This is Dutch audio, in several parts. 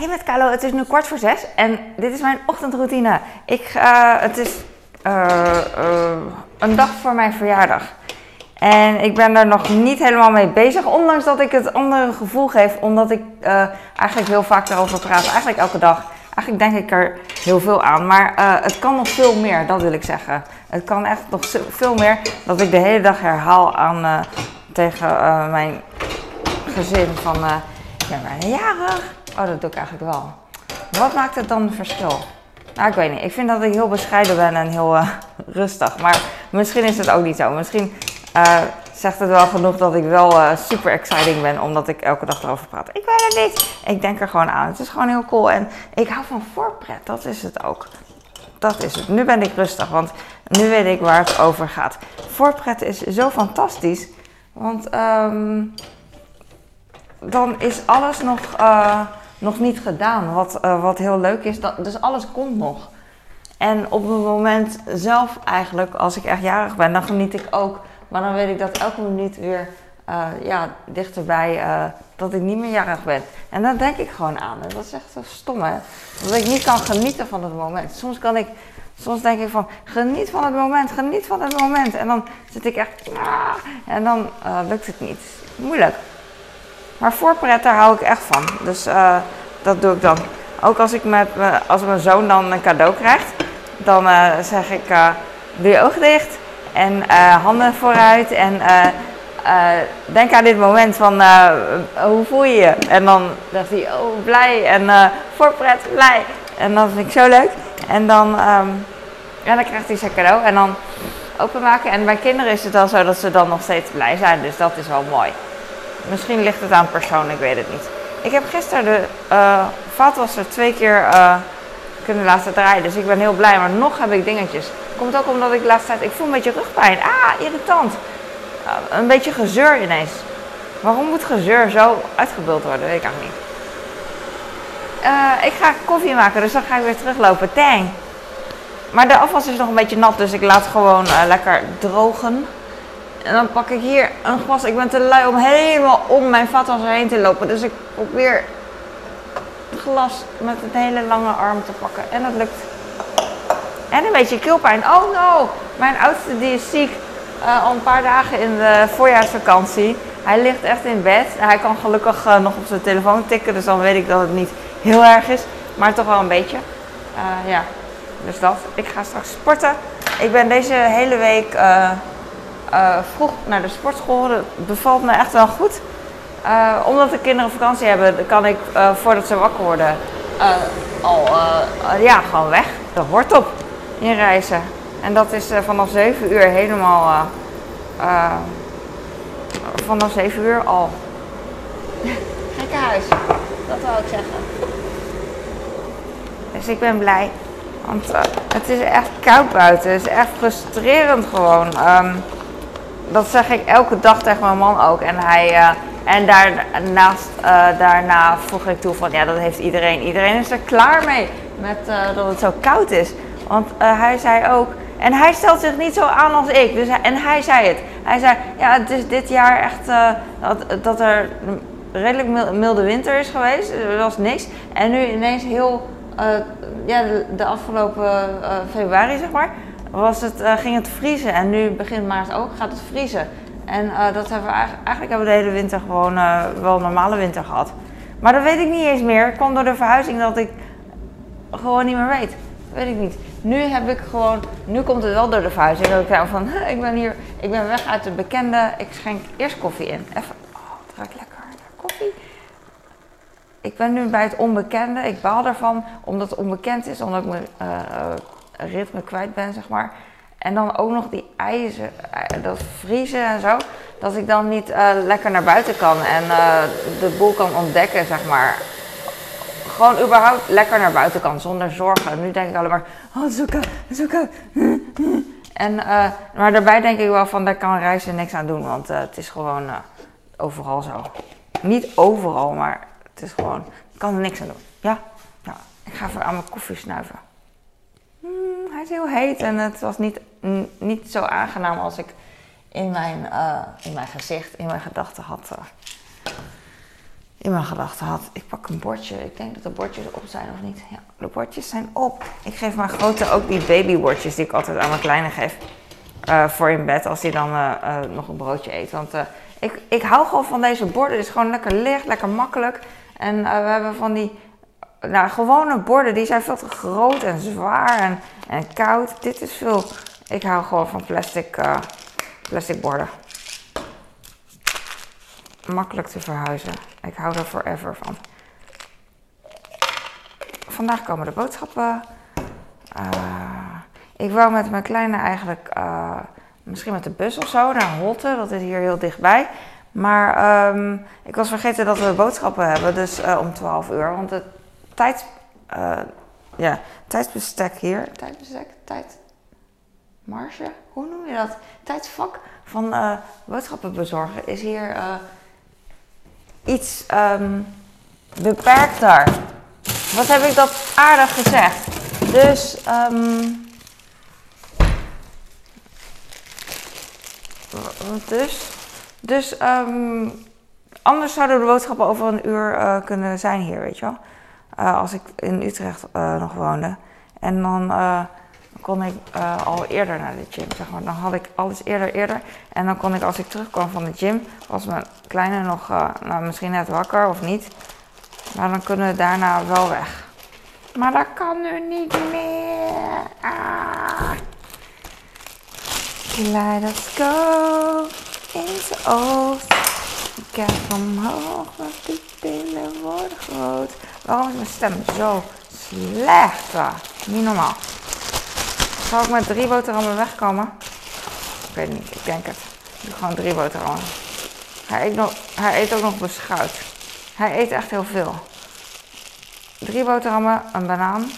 Hey met Carlo, het is nu kwart voor zes en dit is mijn ochtendroutine. Ik, uh, het is uh, uh, een dag voor mijn verjaardag. En ik ben daar nog niet helemaal mee bezig, ondanks dat ik het andere gevoel geef, omdat ik eigenlijk heel vaak daarover praat. Eigenlijk elke dag. Eigenlijk denk ik er heel veel aan, maar het kan nog veel meer, dat wil ik zeggen. Het kan echt nog veel meer dat ik de hele dag herhaal aan, tegen mijn gezin van, ik ben jarig Oh, dat doe ik eigenlijk wel. Wat maakt het dan verschil? Nou, ik weet niet. Ik vind dat ik heel bescheiden ben en heel uh, rustig. Maar misschien is het ook niet zo. Misschien uh, zegt het wel genoeg dat ik wel uh, super exciting ben, omdat ik elke dag erover praat. Ik weet het niet. Ik denk er gewoon aan. Het is gewoon heel cool. En ik hou van voorpret. Dat is het ook. Dat is het. Nu ben ik rustig, want nu weet ik waar het over gaat. Voorpret is zo fantastisch. Want um, dan is alles nog nog niet gedaan. Wat, uh, wat heel leuk is. Dat, dus alles komt nog. En op het moment zelf eigenlijk, als ik echt jarig ben, dan geniet ik ook. Maar dan weet ik dat elke minuut weer uh, ja, dichterbij uh, dat ik niet meer jarig ben. En dan denk ik gewoon aan. Dat is echt stom hè. Dat ik niet kan genieten van het moment. Soms kan ik, soms denk ik van geniet van het moment, geniet van het moment. En dan zit ik echt, ah, en dan lukt het niet. Moeilijk. Maar voorpret, daar hou ik echt van. Dus dat doe ik dan. Ook als, ik met, als mijn zoon dan een cadeau krijgt, dan uh, zeg ik: uh, doe je ogen dicht en handen vooruit. En denk aan dit moment van hoe voel je je? En dan zegt hij: oh, blij en voorpret, blij. En dat vind ik zo leuk. En dan, um, ja, dan krijgt hij zijn cadeau en dan openmaken. En bij kinderen is het dan zo dat ze dan nog steeds blij zijn. Dus dat is wel mooi. Misschien ligt het aan persoon, ik weet het niet. Ik heb gisteren de uh, vaatwasser twee keer uh, kunnen laten draaien. Dus ik ben heel blij. Maar nog heb ik dingetjes. Komt ook omdat ik de laatste tijd... Ik voel een beetje rugpijn. Ah, irritant. Uh, een beetje gezeur ineens. Waarom moet gezeur zo uitgebeeld worden? Weet ik eigenlijk niet. ik ga koffie maken, dus dan ga ik weer teruglopen. Tang. Maar de afwas is nog een beetje nat, dus ik laat gewoon lekker drogen. En dan pak ik hier een glas. Ik ben te lui om helemaal om mijn vaatwasser heen te lopen. Dus ik probeer het glas met een hele lange arm te pakken. En dat lukt. En een beetje keelpijn. Oh no! Mijn oudste die is ziek. Uh, al een paar dagen in de voorjaarsvakantie. Hij ligt echt in bed. Hij kan gelukkig uh, nog op zijn telefoon tikken. Dus dan weet ik dat het niet heel erg is. Maar toch wel een beetje. Uh, ja, dus dat. Ik ga straks sporten. Ik ben deze hele week uh, vroeg naar de sportschool. Dat bevalt me echt wel goed. Uh, omdat de kinderen vakantie hebben, kan ik uh, voordat ze wakker worden al ja, gewoon weg. De hoort op in reizen. En dat is vanaf 7 uur helemaal. vanaf 7 uur al. Gekke huis, dat wou ik zeggen. Dus ik ben blij. Want het is echt koud buiten. Het is echt frustrerend gewoon. Um, dat zeg ik elke dag tegen mijn man ook. En, hij, uh, en daarnaast, uh, daarna voeg ik toe van ja, dat heeft iedereen. Iedereen is er klaar mee met uh, dat het zo koud is. Want hij zei ook, en hij stelt zich niet zo aan als ik. Dus en hij zei het. Hij zei, ja, het is dit jaar echt dat, dat er redelijk milde winter is geweest. Er was niks. En nu ineens heel, ja, de, de afgelopen februari zeg maar was het, uh, ging het vriezen. En nu begin maart ook gaat het vriezen. En uh, dat hebben we eigenlijk, eigenlijk hebben we de hele winter gewoon uh, wel een normale winter gehad. Maar dat weet ik niet eens meer. Het door de verhuizing dat ik gewoon niet meer weet. Dat weet ik niet. Nu heb ik gewoon, nu komt het wel door de verhuizing dat ik denk van, ik ben hier, ik ben weg uit het bekende. Ik schenk eerst koffie in. Even, oh, ruikt lekker. Koffie. Ik ben nu bij het onbekende. Ik baal ervan omdat het onbekend is, omdat ik me ritme kwijt ben, zeg maar. En dan ook nog die ijzer, eh, dat vriezen en zo. Dat ik dan niet uh, lekker naar buiten kan en uh, de boel kan ontdekken, zeg maar. Gewoon überhaupt lekker naar buiten kan, zonder zorgen. Nu denk ik alleen maar, oh, zoeken, zoeken. En, maar daarbij denk ik wel van, daar kan reizen niks aan doen. Want het is gewoon overal zo. Niet overal, maar het is gewoon, ik kan er niks aan doen. Ja? ja. Ik ga even aan mijn koffie snuiven heel heet en het was niet, niet zo aangenaam als ik in mijn, uh, in mijn gezicht, in mijn gedachten had. Uh. in mijn gedachten had. Ik pak een bordje. Ik denk dat de bordjes op zijn of niet. Ja, de bordjes zijn op. Ik geef mijn grote ook die babybordjes die ik altijd aan mijn kleine geef. Uh, voor in bed als hij dan nog een broodje eet. Want ik, ik hou gewoon van deze borden. Het is gewoon lekker licht, lekker makkelijk. En we hebben van die nou, gewone borden. Die zijn veel te groot en zwaar en, en koud. Dit is veel... Ik hou gewoon van plastic, plastic borden makkelijk te verhuizen. Ik hou er forever van. Vandaag komen de boodschappen. Uh, ik wou met mijn kleine eigenlijk uh, misschien met de bus of zo naar Holte. Dat is hier heel dichtbij. Maar um, ik was vergeten dat we boodschappen hebben. Dus om 12 uur. Want het tijd, ja, tijdsbestek hier. Tijdbestek? Tijd. Marge? Hoe noem je dat? Tijdsvak van boodschappen bezorgen is hier iets um, beperkter. Wat heb ik dat aardig gezegd? Dus, um, dus, dus um, anders zouden de boodschappen over een uur uh, kunnen zijn hier, weet je wel. Uh, als ik in Utrecht uh, nog woonde. En dan kon ik al eerder naar de gym, zeg. Dan had ik alles eerder, eerder. En dan kon ik, als ik terugkwam van de gym, was mijn kleine nog nou, misschien net wakker of niet. Maar dan kunnen we daarna wel weg. Maar dat kan nu niet meer. Ah. Let us go into oost. Kijk omhoog, want die billen worden groot. Waarom is mijn stem zo slecht? Niet normaal. Zal ik met drie boterhammen wegkomen? Ik weet niet, ik denk het. Ik doe gewoon drie boterhammen. Hij eet, nog, hij eet ook nog beschuit. Hij eet echt heel veel. Drie boterhammen, een banaan,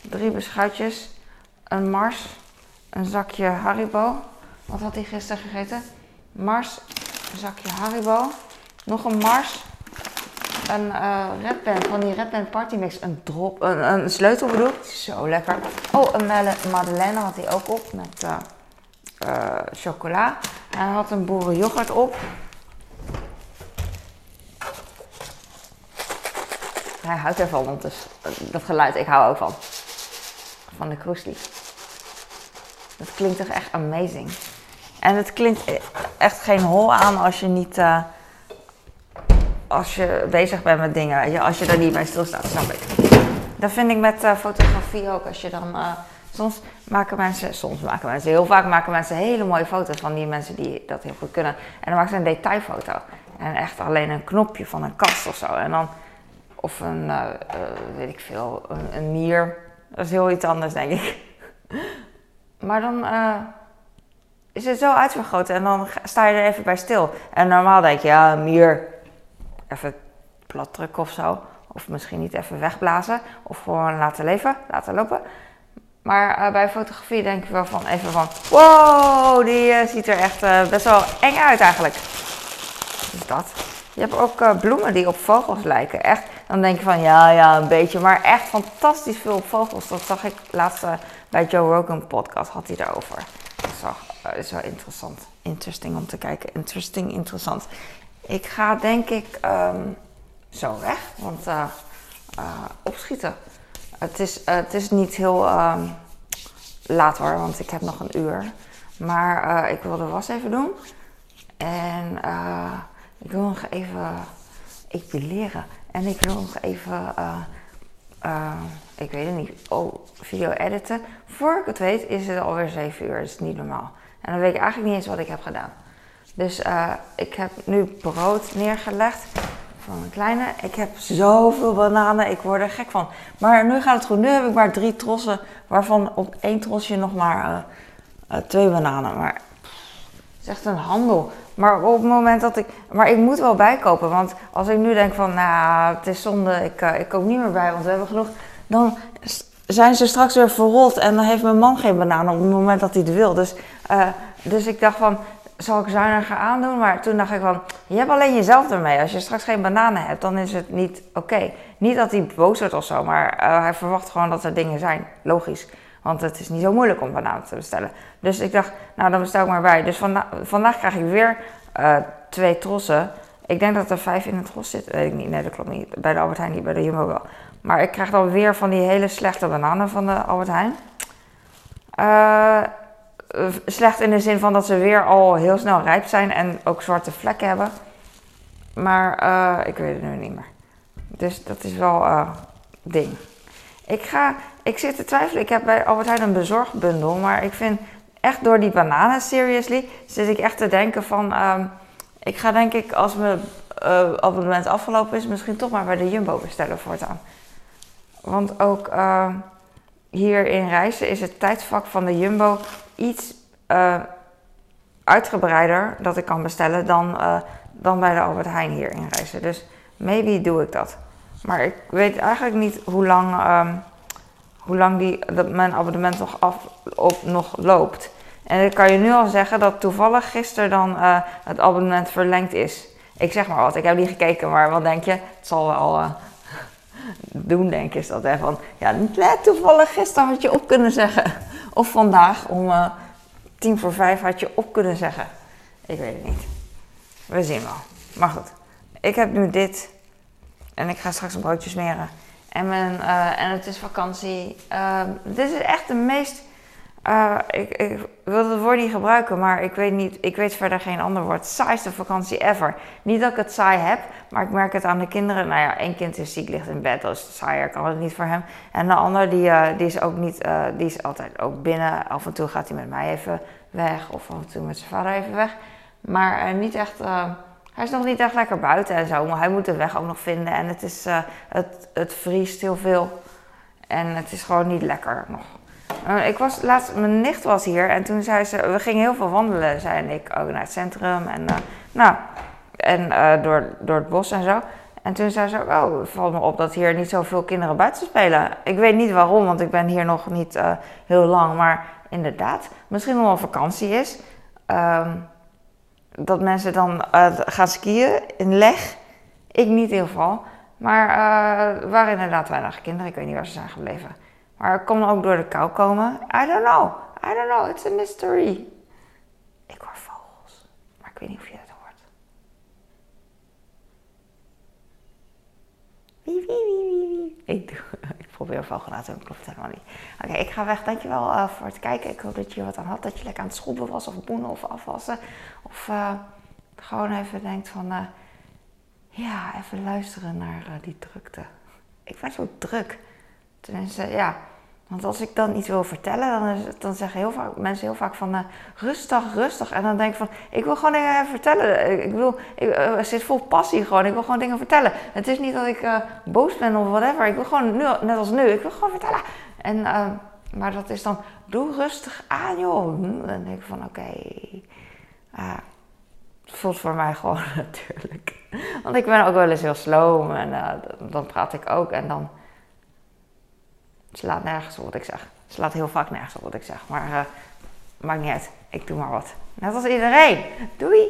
drie beschuitjes, een mars, een zakje Haribo. Wat had hij gisteren gegeten? Mars, een zakje Haribo, nog een mars, een uh, Red Band, van die Red Band Party Mix, een drop, een, een sleutel bedoel Zo lekker. Oh, een madeleine had hij ook op met uh, uh, chocola. Hij had een boerenyoghurt op. Hij houdt ervan, dus dat geluid, ik hou ook van. Van de kroesli. Dat klinkt toch echt amazing. En het klinkt echt geen hol aan als je niet als je bezig bent met dingen, je, als je er niet bij stilstaat, snap ik. Dat vind ik met uh, fotografie ook. Als je dan, uh, soms maken mensen, soms maken mensen, heel vaak maken mensen hele mooie foto's van die mensen die dat heel goed kunnen. En dan maken ze een detailfoto. En echt alleen een knopje van een kast of zo. En dan, of een, uh, weet ik veel, een, een, mier. Dat is heel iets anders, denk ik. maar dan is het zo uitvergroot en dan sta je er even bij stil. En normaal denk je, ja, een mier even plat drukken of zo. Of misschien niet even wegblazen. Of gewoon laten leven, laten lopen. Maar uh, bij fotografie denk ik wel van even van... Wow, die uh, ziet er echt uh, best wel eng uit eigenlijk. Dus dat. Je hebt ook bloemen die op vogels lijken. Echt, dan denk je van ja, ja, een beetje. Maar echt fantastisch veel op vogels. Dat zag ik laatst bij Joe Rogan podcast. Had hij daarover. Dat wel, is wel interessant. Interesting om te kijken. Interesting, interessant. Ik ga denk ik um, zo weg, want uh, uh, opschieten. Het is, uh, het is niet heel um, laat hoor, want ik heb nog een uur. Maar ik wil de was even doen. En ik wil nog even epileren. En ik wil nog even, ik weet het niet, oh, video editen. Voor ik het weet is het alweer 7 uur. Dat is niet normaal. En dan weet ik eigenlijk niet eens wat ik heb gedaan. Dus uh, ik heb nu brood neergelegd voor mijn kleine. Ik heb zoveel bananen, ik word er gek van. Maar nu gaat het goed. Nu heb ik maar drie trossen, waarvan op één trosje nog maar uh, uh, twee bananen. Maar het is echt een handel. Maar op het moment dat ik. Maar ik moet wel bijkopen. Want als ik nu denk van, nou, het is zonde, ik, ik koop niet meer bij, want we hebben genoeg. Dan zijn ze straks weer verrot en dan heeft mijn man geen bananen op het moment dat hij het wil. Dus, dus ik dacht van, zal ik zuiniger aandoen? Maar toen dacht ik van, je hebt alleen jezelf ermee. Als je straks geen bananen hebt, dan is het niet oké. Niet dat hij boos wordt of zo, maar uh, hij verwacht gewoon dat er dingen zijn. Logisch. Want het is niet zo moeilijk om bananen te bestellen. Dus ik dacht, nou dan bestel ik maar bij. Dus vanda vandaag krijg ik weer uh, twee trossen. Ik denk dat er vijf in het gros zitten. Weet ik niet. Nee, dat klopt niet. Bij de Albert Heijn niet, bij de Jumbo wel. Maar ik krijg dan weer van die hele slechte bananen van de Albert Heijn. Uh, slecht in de zin van dat ze weer al heel snel rijp zijn en ook zwarte vlekken hebben. Maar uh, ik weet het nu niet meer. Dus dat is wel uh, ding. Ik, ga, ik zit te twijfelen. Ik heb bij Albert Heijn een bezorgbundel. Maar ik vind echt door die bananen, seriously, zit ik echt te denken van... Um, ik ga denk ik, als mijn abonnement afgelopen is, misschien toch maar bij de Jumbo bestellen voortaan. Want ook hier in Reizen is het tijdsvak van de Jumbo iets uh, uitgebreider dat ik kan bestellen dan, dan bij de Albert Heijn hier in Reizen. Dus maybe doe ik dat. Maar ik weet eigenlijk niet hoe lang, um, hoe lang die, dat mijn abonnement nog, af, op, nog loopt. En ik kan je nu al zeggen dat toevallig gisteren dan uh, het abonnement verlengd is. Ik zeg maar wat, ik heb niet gekeken, maar wat denk je? Het zal wel doen, denk ik, is dat. Hè? Van, ja, net toevallig gisteren had je op kunnen zeggen. Of vandaag om uh, tien voor vijf had je op kunnen zeggen. Ik weet het niet. We zien wel. Maar goed, ik heb nu dit. En ik ga straks een broodje smeren. En, mijn, en het is vakantie. Ehm, dit is echt de meest uh, ik, wil het woord niet gebruiken, maar ik weet, niet, ik weet verder geen ander woord. Saaiste vakantie ever. Niet dat ik het saai heb, maar ik merk het aan de kinderen. Nou ja, één kind is ziek, ligt in bed, is saaier, kan het niet voor hem. En de ander, die, uh, die is ook niet, uh, die is altijd ook binnen. Af en toe gaat hij met mij even weg, of af en toe met zijn vader even weg. Maar niet echt, hij is nog niet echt lekker buiten en zo. Maar hij moet de weg ook nog vinden en het, is, het, het vriest heel veel. En het is gewoon niet lekker nog. Uh, ik was laatst, mijn nicht was hier en toen zei ze, we gingen heel veel wandelen, zei en ik, ook naar het centrum en, uh, nou, en uh, door, door het bos en zo. En toen zei ze, oh, het valt me op dat hier niet zoveel kinderen buiten spelen. Ik weet niet waarom, want ik ben hier nog niet heel lang, maar inderdaad, misschien omdat vakantie is. Um, dat mensen dan gaan skiën in leg. Ik niet in ieder geval. Maar er waren inderdaad weinig kinderen. Ik weet niet waar ze zijn gebleven. Maar het kan ook door de kou komen. I don't know. I don't know. It's a mystery. Ik hoor vogels. Maar ik weet niet of je het hoort. Wie, wie, wie, wie, wie. Ik, doe, ik probeer vogel doen. Klopt helemaal niet. Oké, ik ga weg. Dankjewel uh, voor het kijken. Ik hoop dat je wat aan had. Dat je lekker aan het schroeven was. Of boenen of afwassen. Of uh, gewoon even denkt van... Uh, ja, even luisteren naar die drukte. Ik ben zo druk. Tenminste, ja. Want als ik dan iets wil vertellen, dan, dan zeggen heel vaak, mensen heel vaak van uh, rustig, rustig. En dan denk ik van, ik wil gewoon dingen vertellen. Ik, wil, ik uh, zit vol passie gewoon. Ik wil gewoon dingen vertellen. Het is niet dat ik uh, boos ben of whatever. Ik wil gewoon, nu, net als nu, ik wil gewoon vertellen. En, maar dat is dan, doe rustig aan joh. Dan denk ik van, oké. Okay. het voelt voor mij gewoon natuurlijk. Want ik ben ook wel eens heel slow en dan praat ik ook en dan slaat nergens op wat ik zeg. Slaat heel vaak nergens op wat ik zeg. Maar uh, maakt niet uit. Ik doe maar wat. Net als iedereen. Doei!